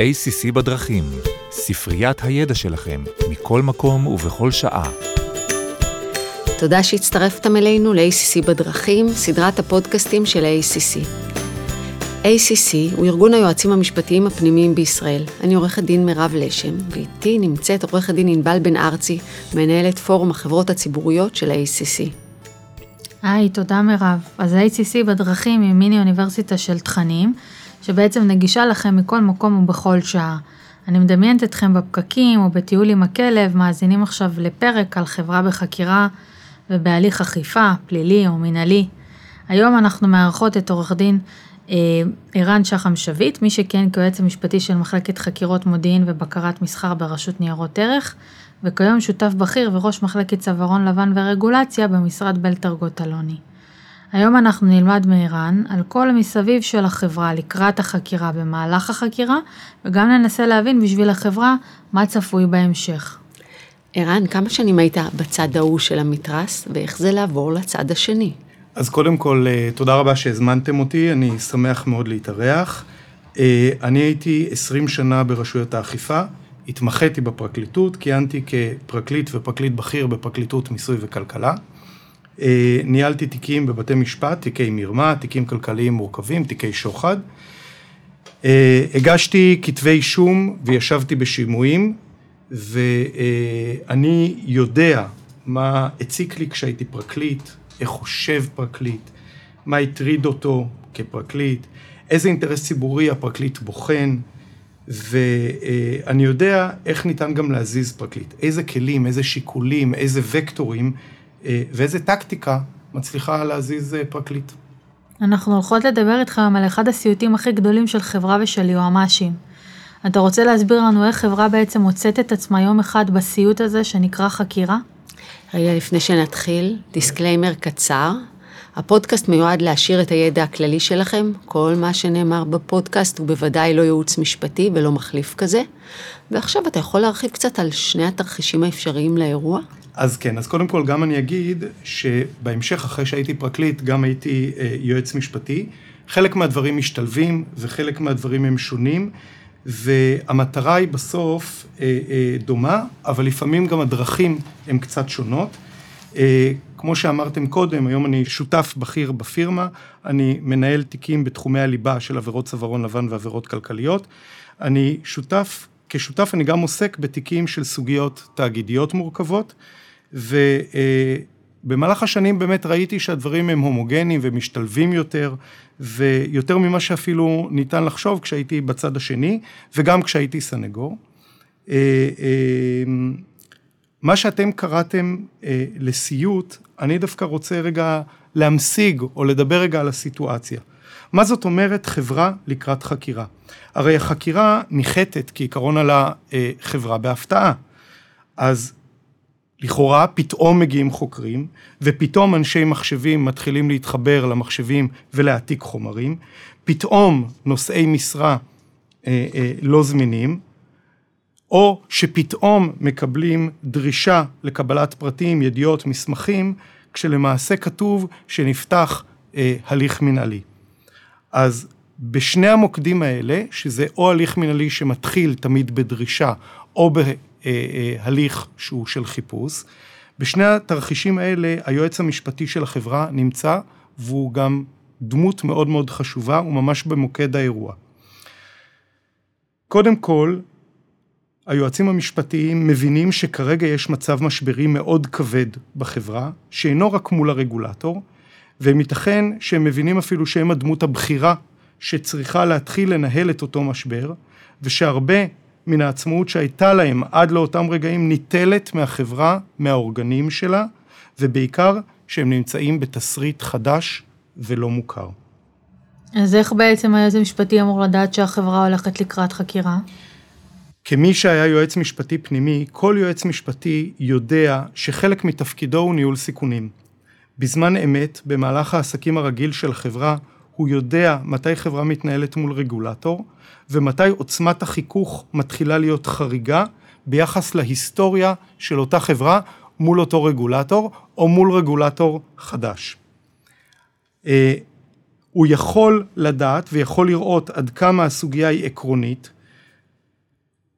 ACC בדרכים, ספריית הידע שלכם, מכל מקום ובכל שעה. תודה שהצטרפתם אלינו ל-ACC בדרכים, סדרת הפודקאסטים של ה-ACC. ACC הוא ארגון היועצים המשפטיים הפנימיים בישראל. אני עורכת דין מירב לשם, ואיתי נמצאת עורכת דין ענבל בן ארצי, מנהלת פורום החברות הציבוריות של ה-ACC. היי, תודה מירב. אז ה-ACC בדרכים היא מיני אוניברסיטה של תכנים, שבעצם נגישה לכם מכל מקום ובכל שעה. אני מדמיינת אתכם בפקקים או בטיול עם הכלב, מאזינים עכשיו לפרק על חברה בחקירה ובהליך אכיפה, פלילי או מינהלי. היום אנחנו מארחות את עורך דין אה, ערן שחם שביט, מי שכיהן כיועץ המשפטי של מחלקת חקירות מודיעין ובקרת מסחר ברשות ניירות ערך, וכיום שותף בכיר וראש מחלקת צווארון לבן ורגולציה במשרד בלטרגוט אלוני. היום אנחנו נלמד מערן על כל המסביב של החברה לקראת החקירה במהלך החקירה, וגם ננסה להבין בשביל החברה מה צפוי בהמשך. ערן, כמה שנים היית בצד ההוא של המתרס, ואיך זה לעבור לצד השני? אז קודם כל, אה, תודה רבה שהזמנתם אותי, אני שמח מאוד להתארח. אה, אני הייתי 20 שנה ברשויות האכיפה, התמחיתי בפרקליטות, כיהנתי כפרקליט ופרקליט בכיר בפרקליטות מיסוי וכלכלה. אה, ניהלתי תיקים בבתי משפט, תיקי מרמה, תיקים כלכליים מורכבים, תיקי שוחד. הגשתי כתבי אישום וישבתי בשימועים, ואני יודע מה הציק לי כשהייתי פרקליט, איך חושב פרקליט, מה הטריד אותו כפרקליט, איזה אינטרס ציבורי הפרקליט בוחן, ואני יודע איך ניתן גם להזיז פרקליט, איזה כלים, איזה שיקולים, איזה וקטורים ואיזה טקטיקה מצליחה להזיז פרקליט. אנחנו הולכות לדבר איתכם על אחד הסיוטים הכי גדולים של חברה ושל יועמ"שים. אתה רוצה להסביר לנו איך חברה בעצם מוצאת את עצמה יום אחד בסיוט הזה שנקרא חקירה? רגע, לפני שנתחיל, דיסקליימר קצר. הפודקאסט מיועד להעשיר את הידע הכללי שלכם. כל מה שנאמר בפודקאסט הוא בוודאי לא ייעוץ משפטי ולא מחליף כזה. ועכשיו אתה יכול להרחיב קצת על שני התרחישים האפשריים לאירוע? אז כן, אז קודם כל גם אני אגיד שבהמשך, אחרי שהייתי פרקליט, גם הייתי אה, יועץ משפטי. חלק מהדברים משתלבים וחלק מהדברים הם שונים. והמטרה היא בסוף אה, אה, דומה, אבל לפעמים גם הדרכים הן קצת שונות. אה, כמו שאמרתם קודם, היום אני שותף בכיר בפירמה, אני מנהל תיקים בתחומי הליבה של עבירות צווארון לבן ועבירות כלכליות. אני שותף, כשותף אני גם עוסק בתיקים של סוגיות תאגידיות מורכבות, ו... במהלך השנים באמת ראיתי שהדברים הם הומוגניים ומשתלבים יותר, ויותר ממה שאפילו ניתן לחשוב כשהייתי בצד השני, וגם כשהייתי סנגור. אה, אה, מה שאתם קראתם אה, לסיוט, אני דווקא רוצה רגע להמשיג או לדבר רגע על הסיטואציה. מה זאת אומרת חברה לקראת חקירה? הרי החקירה ניחתת כעיקרון על החברה בהפתעה. אז לכאורה פתאום מגיעים חוקרים, ופתאום אנשי מחשבים מתחילים להתחבר למחשבים ולהעתיק חומרים, פתאום נושאי משרה אה, אה, לא זמינים, או שפתאום מקבלים דרישה לקבלת פרטים, ידיעות, מסמכים, כשלמעשה כתוב שנפתח אה, הליך מנהלי. אז בשני המוקדים האלה, שזה או הליך מנהלי שמתחיל תמיד בדרישה, או הליך שהוא של חיפוש. בשני התרחישים האלה היועץ המשפטי של החברה נמצא והוא גם דמות מאוד מאוד חשובה, הוא ממש במוקד האירוע. קודם כל, היועצים המשפטיים מבינים שכרגע יש מצב משברי מאוד כבד בחברה, שאינו רק מול הרגולטור, וייתכן שהם מבינים אפילו שהם הדמות הבכירה שצריכה להתחיל לנהל את אותו משבר, ושהרבה מן העצמאות שהייתה להם עד לאותם רגעים ניטלת מהחברה, מהאורגנים שלה, ובעיקר שהם נמצאים בתסריט חדש ולא מוכר. אז איך בעצם היועץ המשפטי אמור לדעת שהחברה הולכת לקראת חקירה? כמי שהיה יועץ משפטי פנימי, כל יועץ משפטי יודע שחלק מתפקידו הוא ניהול סיכונים. בזמן אמת, במהלך העסקים הרגיל של החברה, הוא יודע מתי חברה מתנהלת מול רגולטור, ומתי עוצמת החיכוך מתחילה להיות חריגה ביחס להיסטוריה של אותה חברה מול אותו רגולטור, או מול רגולטור חדש. אה, הוא יכול לדעת ויכול לראות עד כמה הסוגיה היא עקרונית,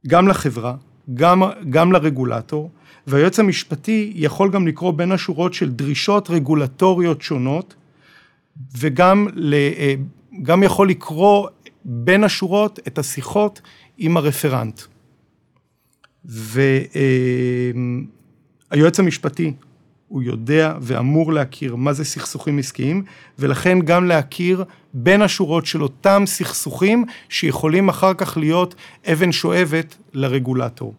גם לחברה, גם, גם לרגולטור, והיועץ המשפטי יכול גם לקרוא בין השורות של דרישות רגולטוריות שונות, וגם ל, אה, גם יכול לקרוא בין השורות את השיחות עם הרפרנט. והיועץ המשפטי הוא יודע ואמור להכיר מה זה סכסוכים עסקיים, ולכן גם להכיר בין השורות של אותם סכסוכים שיכולים אחר כך להיות אבן שואבת לרגולטור.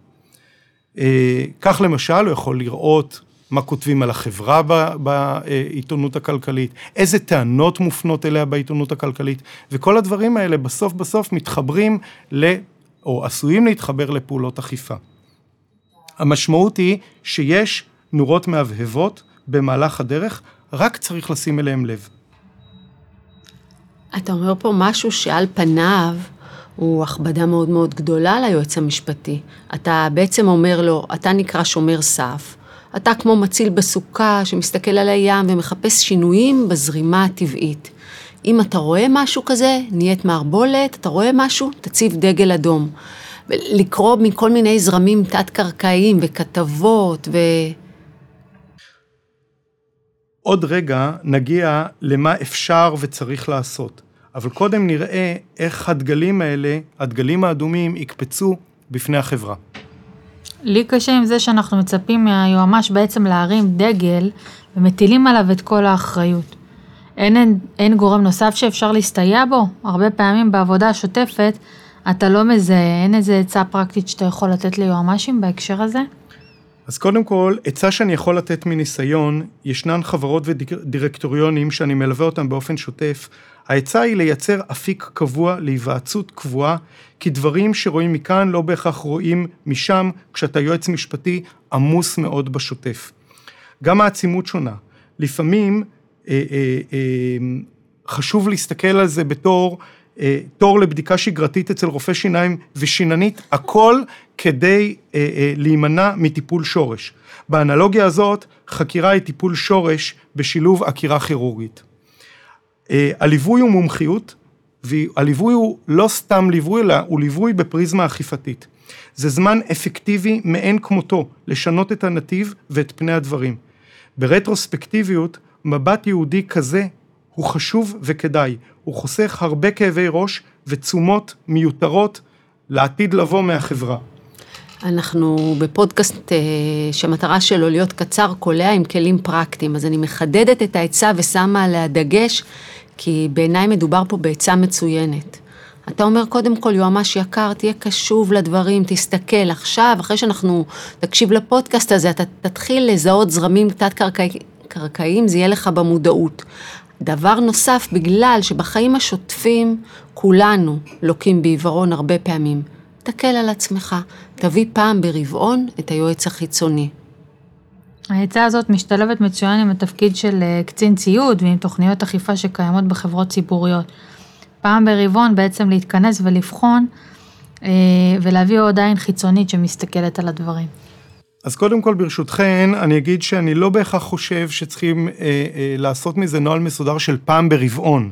אה, כך למשל, הוא יכול לראות מה כותבים על החברה בעיתונות הכלכלית, איזה טענות מופנות אליה בעיתונות הכלכלית, וכל הדברים האלה בסוף בסוף מתחברים ל... או עשויים להתחבר לפעולות אכיפה. המשמעות היא שיש נורות מהבהבות במהלך הדרך, רק צריך לשים אליהם לב. אתה אומר פה משהו שעל פניו הוא הכבדה מאוד מאוד גדולה ליועץ המשפטי. אתה בעצם אומר לו, אתה נקרא שומר סף, אתה כמו מציל בסוכה שמסתכל על הים ומחפש שינויים בזרימה הטבעית. אם אתה רואה משהו כזה, נהיית מערבולת, אתה רואה משהו, תציב דגל אדום. לקרוא מכל מיני זרמים תת-קרקעיים וכתבות ו... עוד רגע נגיע למה אפשר וצריך לעשות. אבל קודם נראה איך הדגלים האלה, הדגלים האדומים, יקפצו בפני החברה. לי קשה עם זה שאנחנו מצפים מהיועמ"ש בעצם להרים דגל ומטילים עליו את כל האחריות. אין, אין, אין גורם נוסף שאפשר להסתייע בו? הרבה פעמים בעבודה השוטפת אתה לא מזהה, אין איזה עצה פרקטית שאתה יכול לתת ליועמ"שים בהקשר הזה? אז קודם כל, עצה שאני יכול לתת מניסיון, ישנן חברות ודירקטוריונים שאני מלווה אותם באופן שוטף. העצה היא לייצר אפיק קבוע להיוועצות קבועה, כי דברים שרואים מכאן לא בהכרח רואים משם, כשאתה יועץ משפטי עמוס מאוד בשוטף. גם העצימות שונה. לפעמים אה, אה, אה, חשוב להסתכל על זה בתור אה, תור לבדיקה שגרתית אצל רופא שיניים ושיננית, הכל כדי אה, אה, להימנע מטיפול שורש. באנלוגיה הזאת, חקירה היא טיפול שורש בשילוב עקירה כירורגית. הליווי הוא מומחיות, והליווי הוא לא סתם ליווי, אלא הוא ליווי בפריזמה אכיפתית. זה זמן אפקטיבי מאין כמותו לשנות את הנתיב ואת פני הדברים. ברטרוספקטיביות, מבט יהודי כזה הוא חשוב וכדאי, הוא חוסך הרבה כאבי ראש ותשומות מיותרות לעתיד לבוא מהחברה. אנחנו בפודקאסט אה, שהמטרה שלו להיות קצר קולע עם כלים פרקטיים, אז אני מחדדת את העצה ושמה עליה דגש, כי בעיניי מדובר פה בעצה מצוינת. אתה אומר קודם כל, יועמ"ש יקר, תהיה קשוב לדברים, תסתכל עכשיו, אחרי שאנחנו תקשיב לפודקאסט הזה, אתה תתחיל לזהות זרמים תת-קרקעיים, זה יהיה לך במודעות. דבר נוסף, בגלל שבחיים השוטפים כולנו לוקים בעיוורון הרבה פעמים. תקל על עצמך, תביא פעם ברבעון את היועץ החיצוני. העצה הזאת משתלבת מצוין עם התפקיד של אה, קצין ציוד ועם תוכניות אכיפה שקיימות בחברות ציבוריות. פעם ברבעון בעצם להתכנס ולבחון אה, ולהביא עוד עין חיצונית שמסתכלת על הדברים. אז קודם כל ברשותכן, אני אגיד שאני לא בהכרח חושב שצריכים אה, אה, לעשות מזה נוהל מסודר של פעם ברבעון,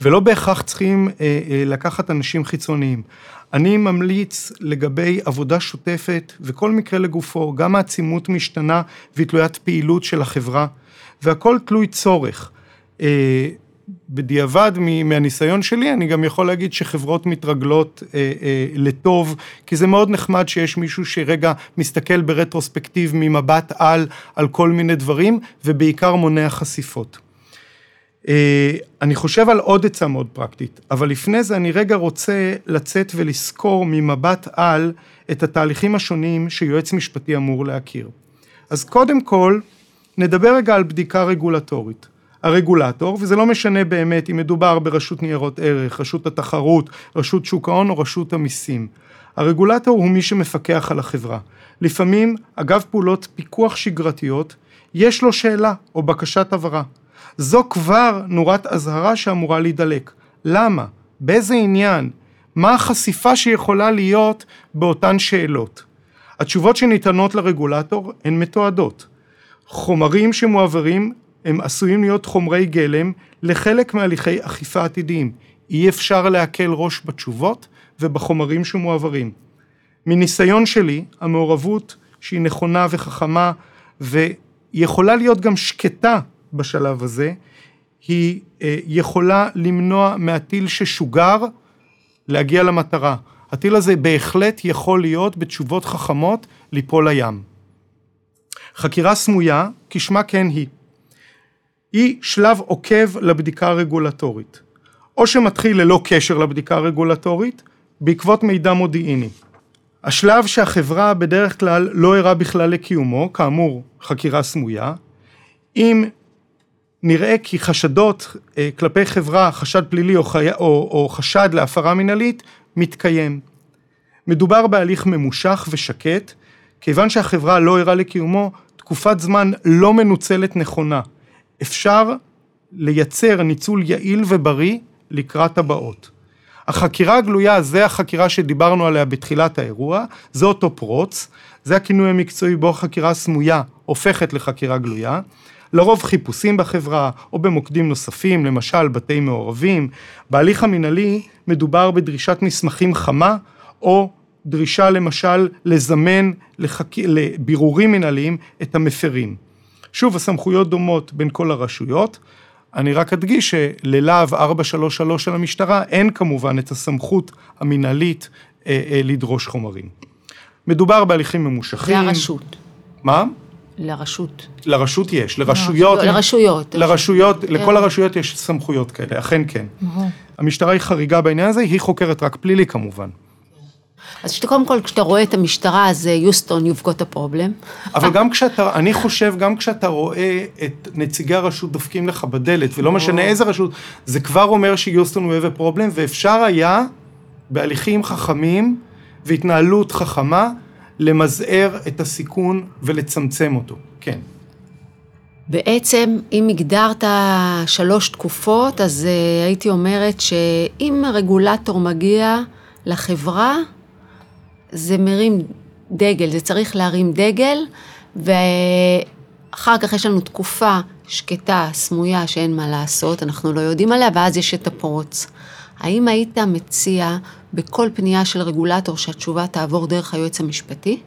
ולא בהכרח צריכים אה, אה, לקחת אנשים חיצוניים. אני ממליץ לגבי עבודה שוטפת, וכל מקרה לגופו, גם העצימות משתנה והיא תלוית פעילות של החברה, והכל תלוי צורך. אה, בדיעבד, מהניסיון שלי, אני גם יכול להגיד שחברות מתרגלות אה, אה, לטוב, כי זה מאוד נחמד שיש מישהו שרגע מסתכל ברטרוספקטיב ממבט על, על כל מיני דברים, ובעיקר מונע חשיפות. אה, אני חושב על עוד עצה מאוד פרקטית, אבל לפני זה אני רגע רוצה לצאת ולסקור ממבט על את התהליכים השונים שיועץ משפטי אמור להכיר. אז קודם כל, נדבר רגע על בדיקה רגולטורית. הרגולטור, וזה לא משנה באמת אם מדובר ברשות ניירות ערך, רשות התחרות, רשות שוק ההון או רשות המיסים. הרגולטור הוא מי שמפקח על החברה. לפעמים, אגב פעולות פיקוח שגרתיות, יש לו שאלה או בקשת הבהרה. זו כבר נורת אזהרה שאמורה להידלק. למה? באיזה עניין? מה החשיפה שיכולה להיות באותן שאלות? התשובות שניתנות לרגולטור הן מתועדות. חומרים שמועברים הם עשויים להיות חומרי גלם לחלק מהליכי אכיפה עתידיים. אי אפשר להקל ראש בתשובות ובחומרים שמועברים. מניסיון שלי, המעורבות שהיא נכונה וחכמה ויכולה להיות גם שקטה בשלב הזה, היא אה, יכולה למנוע מהטיל ששוגר להגיע למטרה. הטיל הזה בהחלט יכול להיות בתשובות חכמות ליפול לים. חקירה סמויה, כשמה כן היא. היא שלב עוקב לבדיקה הרגולטורית. או שמתחיל ללא קשר לבדיקה הרגולטורית, בעקבות מידע מודיעיני. השלב שהחברה בדרך כלל לא ערה בכלל לקיומו, כאמור חקירה סמויה, אם נראה כי חשדות אה, כלפי חברה, חשד פלילי או, חי... או, או חשד להפרה מנהלית, מתקיים. מדובר בהליך ממושך ושקט, כיוון שהחברה לא ערה לקיומו, תקופת זמן לא מנוצלת נכונה. אפשר לייצר ניצול יעיל ובריא לקראת הבאות. החקירה הגלויה זה החקירה שדיברנו עליה בתחילת האירוע, זה אותו פרוץ, זה הכינוי המקצועי בו חקירה סמויה הופכת לחקירה גלויה. לרוב חיפושים בחברה או במוקדים נוספים, למשל בתי מעורבים. בהליך המינהלי מדובר בדרישת מסמכים חמה או דרישה למשל לזמן לחק... לבירורים מנהליים את המפרים. שוב, הסמכויות דומות בין כל הרשויות. אני רק אדגיש שללהב 433 של המשטרה אין כמובן את הסמכות המינהלית אה, אה, לדרוש חומרים. מדובר בהליכים ממושכים. זה הרשות. מה? לרשות. לרשות יש, לרשויות. לרשויות. לרשויות, לכל הרשויות יש סמכויות כאלה, אכן כן. המשטרה היא חריגה בעניין הזה, היא חוקרת רק פלילי כמובן. אז שאתה, קודם כל, כשאתה רואה את המשטרה, אז יוסטון, you've got a problem. אבל גם כשאתה, אני חושב, גם כשאתה רואה את נציגי הרשות דופקים לך בדלת, ולא משנה איזה רשות, זה כבר אומר שיוסטון הוא have a problem, ואפשר היה, בהליכים חכמים והתנהלות חכמה, למזער את הסיכון ולצמצם אותו, כן. בעצם, אם הגדרת שלוש תקופות, אז uh, הייתי אומרת שאם רגולטור מגיע לחברה, זה מרים דגל, זה צריך להרים דגל, ואחר כך יש לנו תקופה שקטה, סמויה, שאין מה לעשות, אנחנו לא יודעים עליה, ואז יש את הפרוץ. האם היית מציע בכל פנייה של רגולטור שהתשובה תעבור דרך היועץ המשפטי?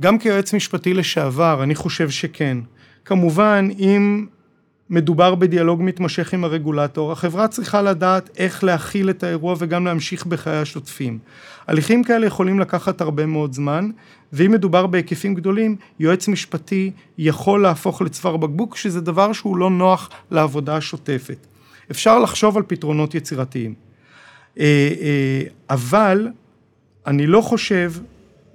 גם כיועץ משפטי לשעבר, אני חושב שכן. כמובן, אם מדובר בדיאלוג מתמשך עם הרגולטור, החברה צריכה לדעת איך להכיל את האירוע וגם להמשיך בחיי השוטפים. הליכים כאלה יכולים לקחת הרבה מאוד זמן, ואם מדובר בהיקפים גדולים, יועץ משפטי יכול להפוך לצוואר בקבוק, שזה דבר שהוא לא נוח לעבודה השוטפת. אפשר לחשוב על פתרונות יצירתיים. אה, אה, אבל אני לא חושב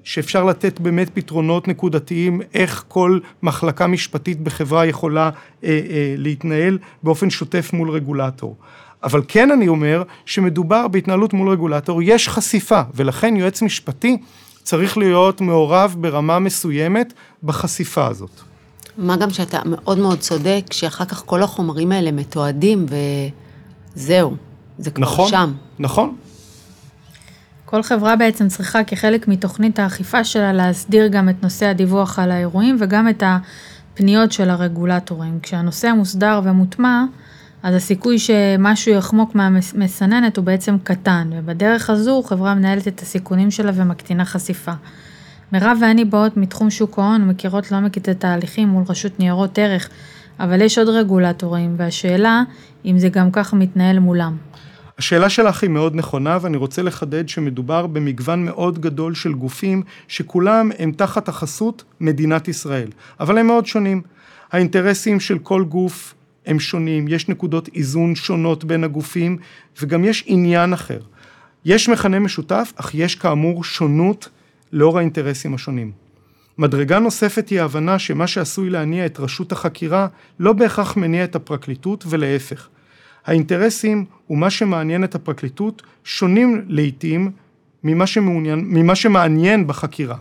שאפשר לתת באמת פתרונות נקודתיים, איך כל מחלקה משפטית בחברה יכולה אה, להתנהל באופן שוטף מול רגולטור. אבל כן אני אומר שמדובר בהתנהלות מול רגולטור, יש חשיפה, ולכן יועץ משפטי צריך להיות מעורב ברמה מסוימת בחשיפה הזאת. מה גם שאתה מאוד מאוד צודק, שאחר כך כל החומרים האלה מתועדים וזהו, זה כבר נכון, שם. נכון. כל חברה בעצם צריכה כחלק מתוכנית האכיפה שלה להסדיר גם את נושא הדיווח על האירועים וגם את הפניות של הרגולטורים. כשהנושא מוסדר ומוטמע, אז הסיכוי שמשהו יחמוק מהמסננת הוא בעצם קטן, ובדרך הזו חברה מנהלת את הסיכונים שלה ומקטינה חשיפה. מירב ואני באות מתחום שוק ההון ומכירות לעומק את התהליכים מול רשות ניירות ערך, אבל יש עוד רגולטורים, והשאלה אם זה גם ככה מתנהל מולם. השאלה שלך היא מאוד נכונה ואני רוצה לחדד שמדובר במגוון מאוד גדול של גופים שכולם הם תחת החסות מדינת ישראל, אבל הם מאוד שונים. האינטרסים של כל גוף הם שונים, יש נקודות איזון שונות בין הגופים וגם יש עניין אחר. יש מכנה משותף, אך יש כאמור שונות לאור האינטרסים השונים. מדרגה נוספת היא ההבנה שמה שעשוי להניע את רשות החקירה לא בהכרח מניע את הפרקליטות ולהפך. האינטרסים ומה שמעניין את הפרקליטות שונים לעיתים ממה, שמעוניין, ממה שמעניין בחקירה.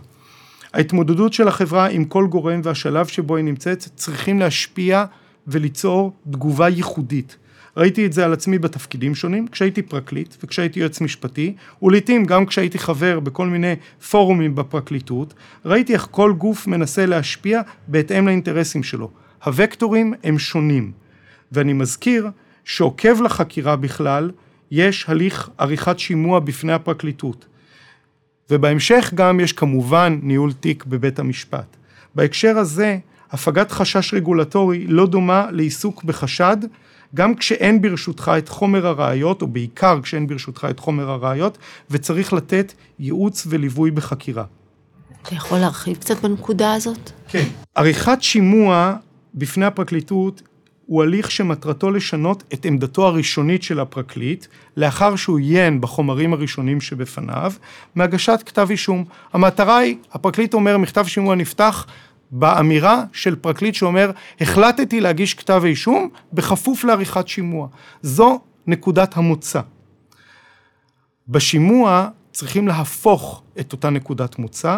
ההתמודדות של החברה עם כל גורם והשלב שבו היא נמצאת צריכים להשפיע וליצור תגובה ייחודית. ראיתי את זה על עצמי בתפקידים שונים, כשהייתי פרקליט וכשהייתי יועץ משפטי, ולעיתים גם כשהייתי חבר בכל מיני פורומים בפרקליטות, ראיתי איך כל גוף מנסה להשפיע בהתאם לאינטרסים שלו. הוקטורים הם שונים, ואני מזכיר שעוקב לחקירה בכלל, יש הליך עריכת שימוע בפני הפרקליטות. ובהמשך גם יש כמובן ניהול תיק בבית המשפט. בהקשר הזה, הפגת חשש רגולטורי לא דומה לעיסוק בחשד, גם כשאין ברשותך את חומר הראיות, או בעיקר כשאין ברשותך את חומר הראיות, וצריך לתת ייעוץ וליווי בחקירה. אתה יכול להרחיב קצת בנקודה הזאת? כן. עריכת שימוע בפני הפרקליטות הוא הליך שמטרתו לשנות את עמדתו הראשונית של הפרקליט, לאחר שהוא עיין בחומרים הראשונים שבפניו, מהגשת כתב אישום. המטרה היא, הפרקליט אומר, מכתב שימוע נפתח באמירה של פרקליט שאומר, החלטתי להגיש כתב אישום בכפוף לעריכת שימוע. זו נקודת המוצא. בשימוע צריכים להפוך את אותה נקודת מוצא,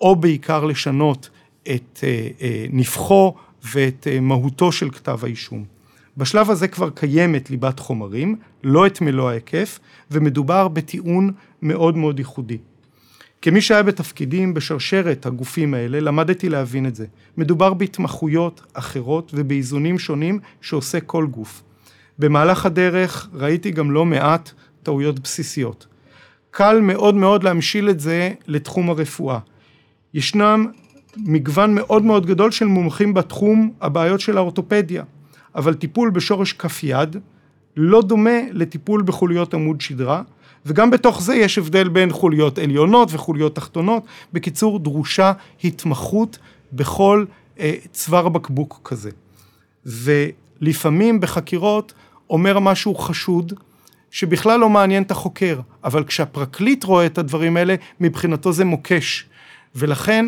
או בעיקר לשנות את אה, אה, נפחו ואת אה, מהותו של כתב האישום. בשלב הזה כבר קיימת ליבת חומרים, לא את מלוא ההיקף, ומדובר בטיעון מאוד מאוד ייחודי. כמי שהיה בתפקידים בשרשרת הגופים האלה, למדתי להבין את זה. מדובר בהתמחויות אחרות ובאיזונים שונים שעושה כל גוף. במהלך הדרך ראיתי גם לא מעט טעויות בסיסיות. קל מאוד מאוד להמשיל את זה לתחום הרפואה. ישנם מגוון מאוד מאוד גדול של מומחים בתחום הבעיות של האורתופדיה, אבל טיפול בשורש כף יד לא דומה לטיפול בחוליות עמוד שדרה, וגם בתוך זה יש הבדל בין חוליות עליונות וחוליות תחתונות. בקיצור, דרושה התמחות בכל אה, צוואר בקבוק כזה. ולפעמים בחקירות אומר משהו חשוד, שבכלל לא מעניין את החוקר, אבל כשהפרקליט רואה את הדברים האלה, מבחינתו זה מוקש. ולכן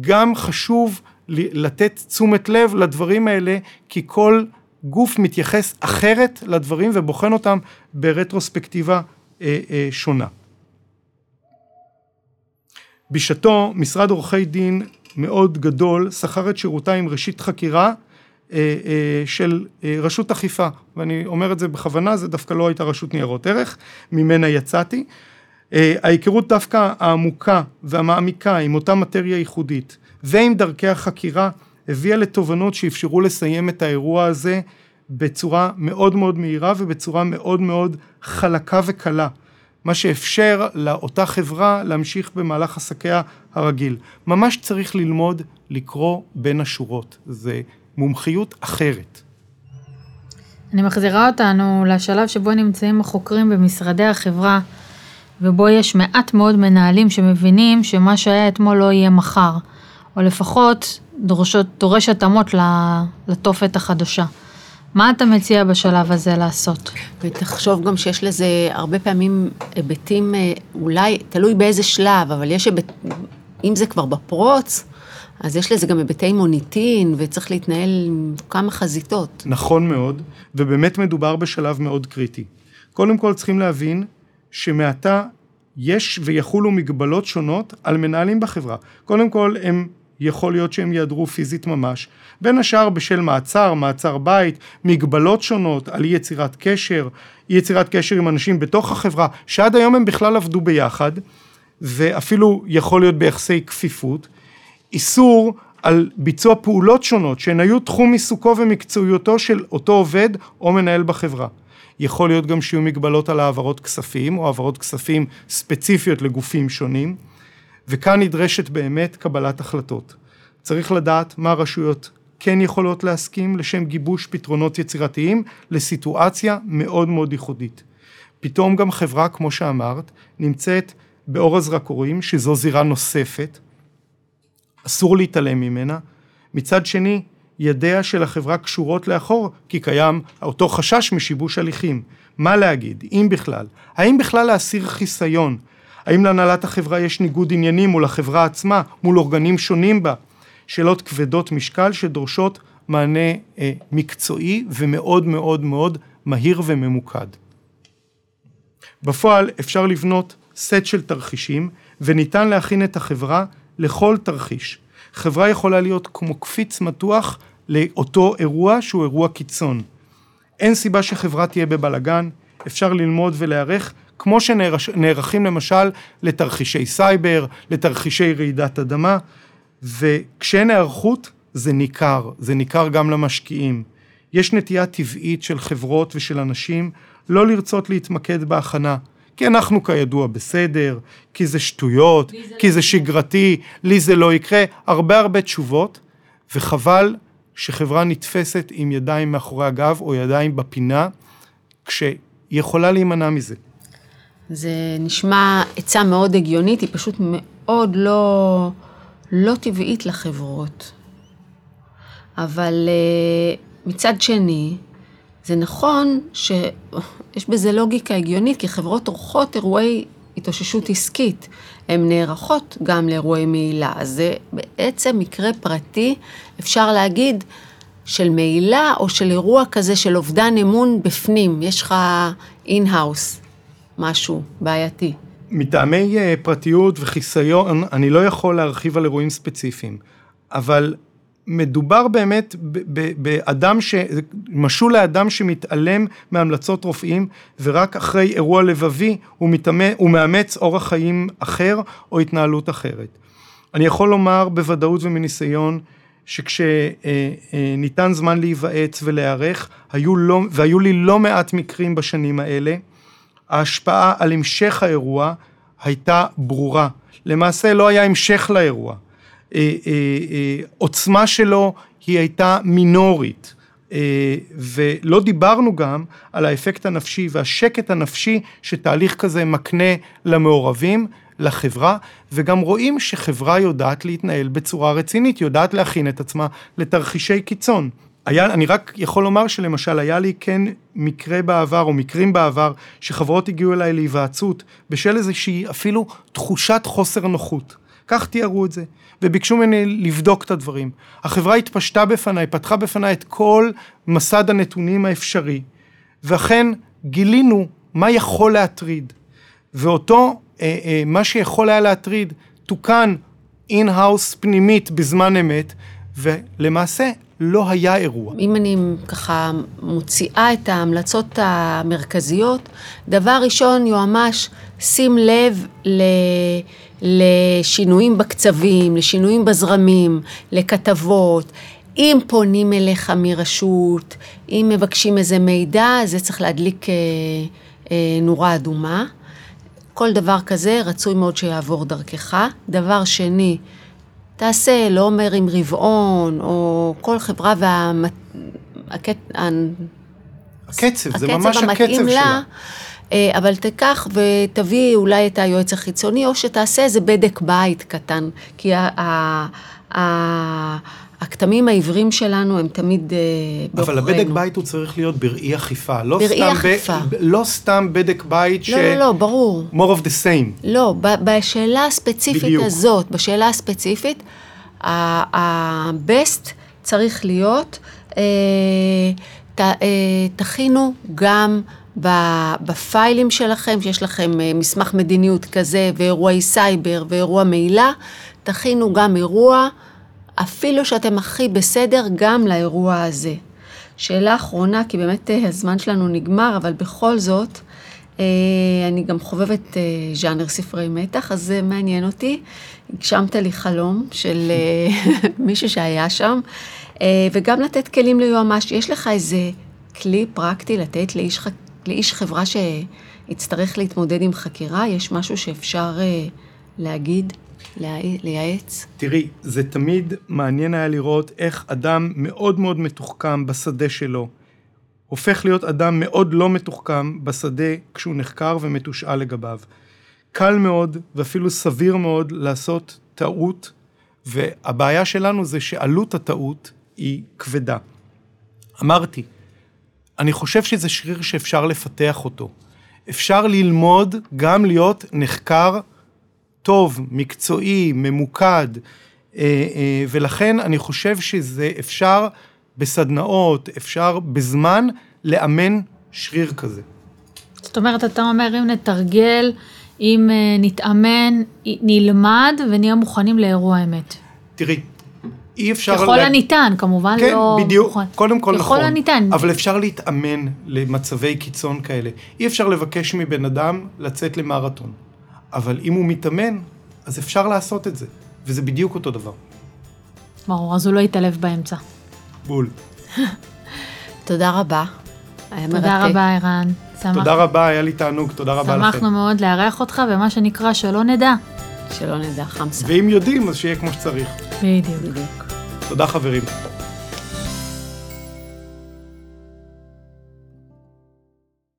גם חשוב לתת תשומת לב לדברים האלה, כי כל גוף מתייחס אחרת לדברים ובוחן אותם ברטרוספקטיבה אה, אה, שונה. בשעתו משרד עורכי דין מאוד גדול שכר את שירותיי עם ראשית חקירה אה, אה, של אה, רשות אכיפה, ואני אומר את זה בכוונה, זה דווקא לא הייתה רשות ניירות ערך, ממנה יצאתי. אה, ההיכרות דווקא העמוקה והמעמיקה עם אותה מטריה ייחודית ועם דרכי החקירה הביאה לתובנות שאפשרו לסיים את האירוע הזה בצורה מאוד מאוד מהירה ובצורה מאוד מאוד חלקה וקלה. מה שאפשר לאותה חברה להמשיך במהלך עסקיה הרגיל. ממש צריך ללמוד לקרוא בין השורות, זה מומחיות אחרת. אני מחזירה אותנו לשלב שבו נמצאים החוקרים במשרדי החברה ובו יש מעט מאוד מנהלים שמבינים שמה שהיה אתמול לא יהיה מחר, או לפחות דורשות, דורש התאמות לתופת החדשה. מה אתה מציע בשלב הזה לעשות? ותחשוב גם שיש לזה הרבה פעמים היבטים, אה, אולי, תלוי באיזה שלב, אבל יש היבט, אם זה כבר בפרוץ, אז יש לזה גם היבטי מוניטין, וצריך להתנהל עם כמה חזיתות. נכון מאוד, ובאמת מדובר בשלב מאוד קריטי. קודם כל צריכים להבין שמעתה יש ויחולו מגבלות שונות על מנהלים בחברה. קודם כל, הם יכול להיות שהם יעדרו פיזית ממש, בין השאר בשל מעצר, מעצר בית, מגבלות שונות על אי יצירת קשר, אי יצירת קשר עם אנשים בתוך החברה, שעד היום הם בכלל עבדו ביחד, ואפילו יכול להיות ביחסי כפיפות, איסור על ביצוע פעולות שונות שהן היו תחום עיסוקו ומקצועיותו של אותו עובד או מנהל בחברה. יכול להיות גם שיהיו מגבלות על העברות כספים או העברות כספים ספציפיות לגופים שונים, וכאן נדרשת באמת קבלת החלטות. צריך לדעת מה הרשויות כן יכולות להסכים לשם גיבוש פתרונות יצירתיים לסיטואציה מאוד מאוד ייחודית. פתאום גם חברה, כמו שאמרת, נמצאת באור הזרקורים, שזו זירה נוספת, אסור להתעלם ממנה. מצד שני, ידיה של החברה קשורות לאחור, כי קיים אותו חשש משיבוש הליכים. מה להגיד, אם בכלל? האם בכלל להסיר חיסיון? האם להנהלת החברה יש ניגוד עניינים מול החברה עצמה, מול אורגנים שונים בה? שאלות כבדות משקל שדורשות מענה אה, מקצועי ומאוד מאוד מאוד מהיר וממוקד. בפועל אפשר לבנות סט של תרחישים וניתן להכין את החברה לכל תרחיש. חברה יכולה להיות כמו קפיץ מתוח לאותו אירוע שהוא אירוע קיצון. אין סיבה שחברה תהיה בבלגן, אפשר ללמוד ולהיערך כמו שנערכים למשל לתרחישי סייבר, לתרחישי רעידת אדמה, וכשאין היערכות זה ניכר, זה ניכר גם למשקיעים. יש נטייה טבעית של חברות ושל אנשים לא לרצות להתמקד בהכנה, כי אנחנו כידוע בסדר, כי זה שטויות, כי זה שגרתי, לי זה לא יקרה, הרבה הרבה תשובות, וחבל שחברה נתפסת עם ידיים מאחורי הגב או ידיים בפינה, כשהיא יכולה להימנע מזה. זה נשמע עצה מאוד הגיונית, היא פשוט מאוד לא, לא טבעית לחברות. אבל אה, מצד שני, זה נכון שיש בזה לוגיקה הגיונית, כי חברות נערכות לאירועי התאוששות עסקית. הן נערכות גם לאירועי מעילה. אז זה בעצם מקרה פרטי, אפשר להגיד, של מעילה או של אירוע כזה של אובדן אמון בפנים. יש לך in-house, משהו בעייתי. מטעמי אה, פרטיות וחיסיון, אני לא יכול להרחיב על אירועים ספציפיים, אבל מדובר באמת באדם ש... משול לאדם שמתעלם מהמלצות רופאים ורק אחרי אירוע לבבי הוא, מתאמ... הוא מאמץ אורח חיים אחר או התנהלות אחרת. אני יכול לומר בוודאות ומניסיון שכשניתן זמן להיוועץ ולהיערך, היו לא, והיו לי לא מעט מקרים בשנים האלה, ההשפעה על המשך האירוע הייתה ברורה. למעשה לא היה המשך לאירוע. אה, אה, אה, עוצמה שלו היא הייתה מינורית. ולא דיברנו גם על האפקט הנפשי והשקט הנפשי שתהליך כזה מקנה למעורבים, לחברה, וגם רואים שחברה יודעת להתנהל בצורה רצינית, יודעת להכין את עצמה לתרחישי קיצון. היה, אני רק יכול לומר שלמשל היה לי כן מקרה בעבר או מקרים בעבר שחברות הגיעו אליי להיוועצות בשל איזושהי אפילו תחושת חוסר נוחות. כך תיארו את זה, וביקשו ממני לבדוק את הדברים. החברה התפשטה בפניי, פתחה בפניי את כל מסד הנתונים האפשרי, ואכן גילינו מה יכול להטריד. ואותו, אה, אה, מה שיכול היה להטריד, תוקן in-house פנימית בזמן אמת, ולמעשה לא היה אירוע. אם אני ככה מוציאה את ההמלצות המרכזיות, דבר ראשון, יועמ"ש, שים לב ל... לשינויים בקצבים, לשינויים בזרמים, לכתבות. אם פונים אליך מרשות, אם מבקשים איזה מידע, זה צריך להדליק אה, אה, נורה אדומה. כל דבר כזה רצוי מאוד שיעבור דרכך. דבר שני, תעשה, לא אומר עם רבעון, או כל חברה והקצב, הקצב, זה ממש הקצב שלה. אה, אבל תיקח ותביא אולי את היועץ החיצוני, או שתעשה איזה בדק בית קטן, כי הכתמים העיוורים שלנו הם תמיד בעוכרינו. אבל הבדק בית הוא צריך להיות בראי אכיפה. לא בראי סתם אכיפה. ב, לא סתם בדק בית לא, ש... לא, לא, ברור. more of the same. לא, בשאלה הספציפית בדיוק. הזאת, בשאלה הספציפית, ה-best צריך להיות, אה, ת, אה, תכינו גם בפיילים שלכם, שיש לכם אה, מסמך מדיניות כזה, ואירועי סייבר ואירוע מעילה, תכינו גם אירוע, אפילו שאתם הכי בסדר, גם לאירוע הזה. שאלה אחרונה, כי באמת אה, הזמן שלנו נגמר, אבל בכל זאת, אה, אני גם חובבת ז'אנר ספרי מתח, אז זה מעניין אותי. הגשמת לי חלום של מישהו שהיה שם, וגם לתת כלים ליועמ"ש. יש לך איזה כלי פרקטי לתת לאיש חקיקה? לאיש חברה שיצטרך להתמודד עם חקירה, יש משהו שאפשר אה, להגיד, לייעץ? תראי, זה תמיד מעניין היה לראות איך אדם מאוד מאוד מתוחכם בשדה שלו, הופך להיות אדם מאוד לא מתוחכם בשדה כשהוא נחקר ומתושאל לגביו. קל מאוד ואפילו סביר מאוד לעשות טעות, והבעיה שלנו זה שעלות הטעות היא כבדה. אמרתי, אני חושב שזה שריר שאפשר לפתח אותו. אפשר ללמוד גם להיות נחקר טוב, מקצועי, ממוקד, אה, אה, ולכן אני חושב שזה אפשר בסדנאות, אפשר בזמן לאמן שריר כזה. זאת אומרת, אתה אומר, אם נתרגל, אם אה, נתאמן, נלמד ונהיה מוכנים לאירוע אמת. תראי, אי אפשר... ככל לה... הניתן, כמובן כן, לא... כן, בדיוק, נכון. קודם כל ככל נכון. ככל הניתן. אבל אפשר להתאמן למצבי קיצון כאלה. אי אפשר לבקש מבן אדם לצאת למרתון. אבל אם הוא מתאמן, אז אפשר לעשות את זה. וזה בדיוק אותו דבר. ברור, אז הוא לא יתעלב באמצע. בול. תודה רבה. היה תודה. רבה, ערן. שמח. תודה רבה, היה לי תענוג, תודה רבה לכם. שמחנו מאוד לארח אותך, ומה שנקרא, שלא נדע. שלא נדע, חמסה. ואם יודעים, אז שיהיה כמו שצריך. בדיוק. בדיוק. תודה חברים.